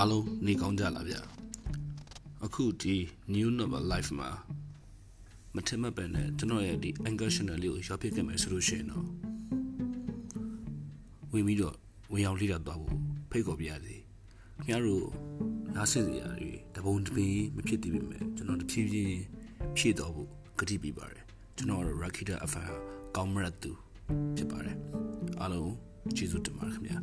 အားလုံးနေကောင်းကြလားဗျအခုဒီ new number life မှာမထင်မှတ်ပဲနဲ့ကျွန်တော်ရဲ့ဒီ anchor channel လေးကိုရောက်ဖြစ်ခဲ့မယ်ဆိုလို့ရှိရင်တော့ဝင်ပြီးတော့ဝင်ရောက်လေ့လာသွားဖို့ဖိတ်ခေါ်ပြရစီခင်ဗျားတို့နားဆင်စရာတွေတပုံတပင်းမဖြစ်သေးပေမဲ့ကျွန်တော်တဖြည်းဖြည်းဖြည့်တော့ဖို့ကတိပေးပါတယ်ကျွန်တော်တို့ Rakita FM ကောင်းမရတ်သူဖြစ်ပါတယ်အားလုံးကျေးဇူးတင်ပါတယ်ခင်ဗျာ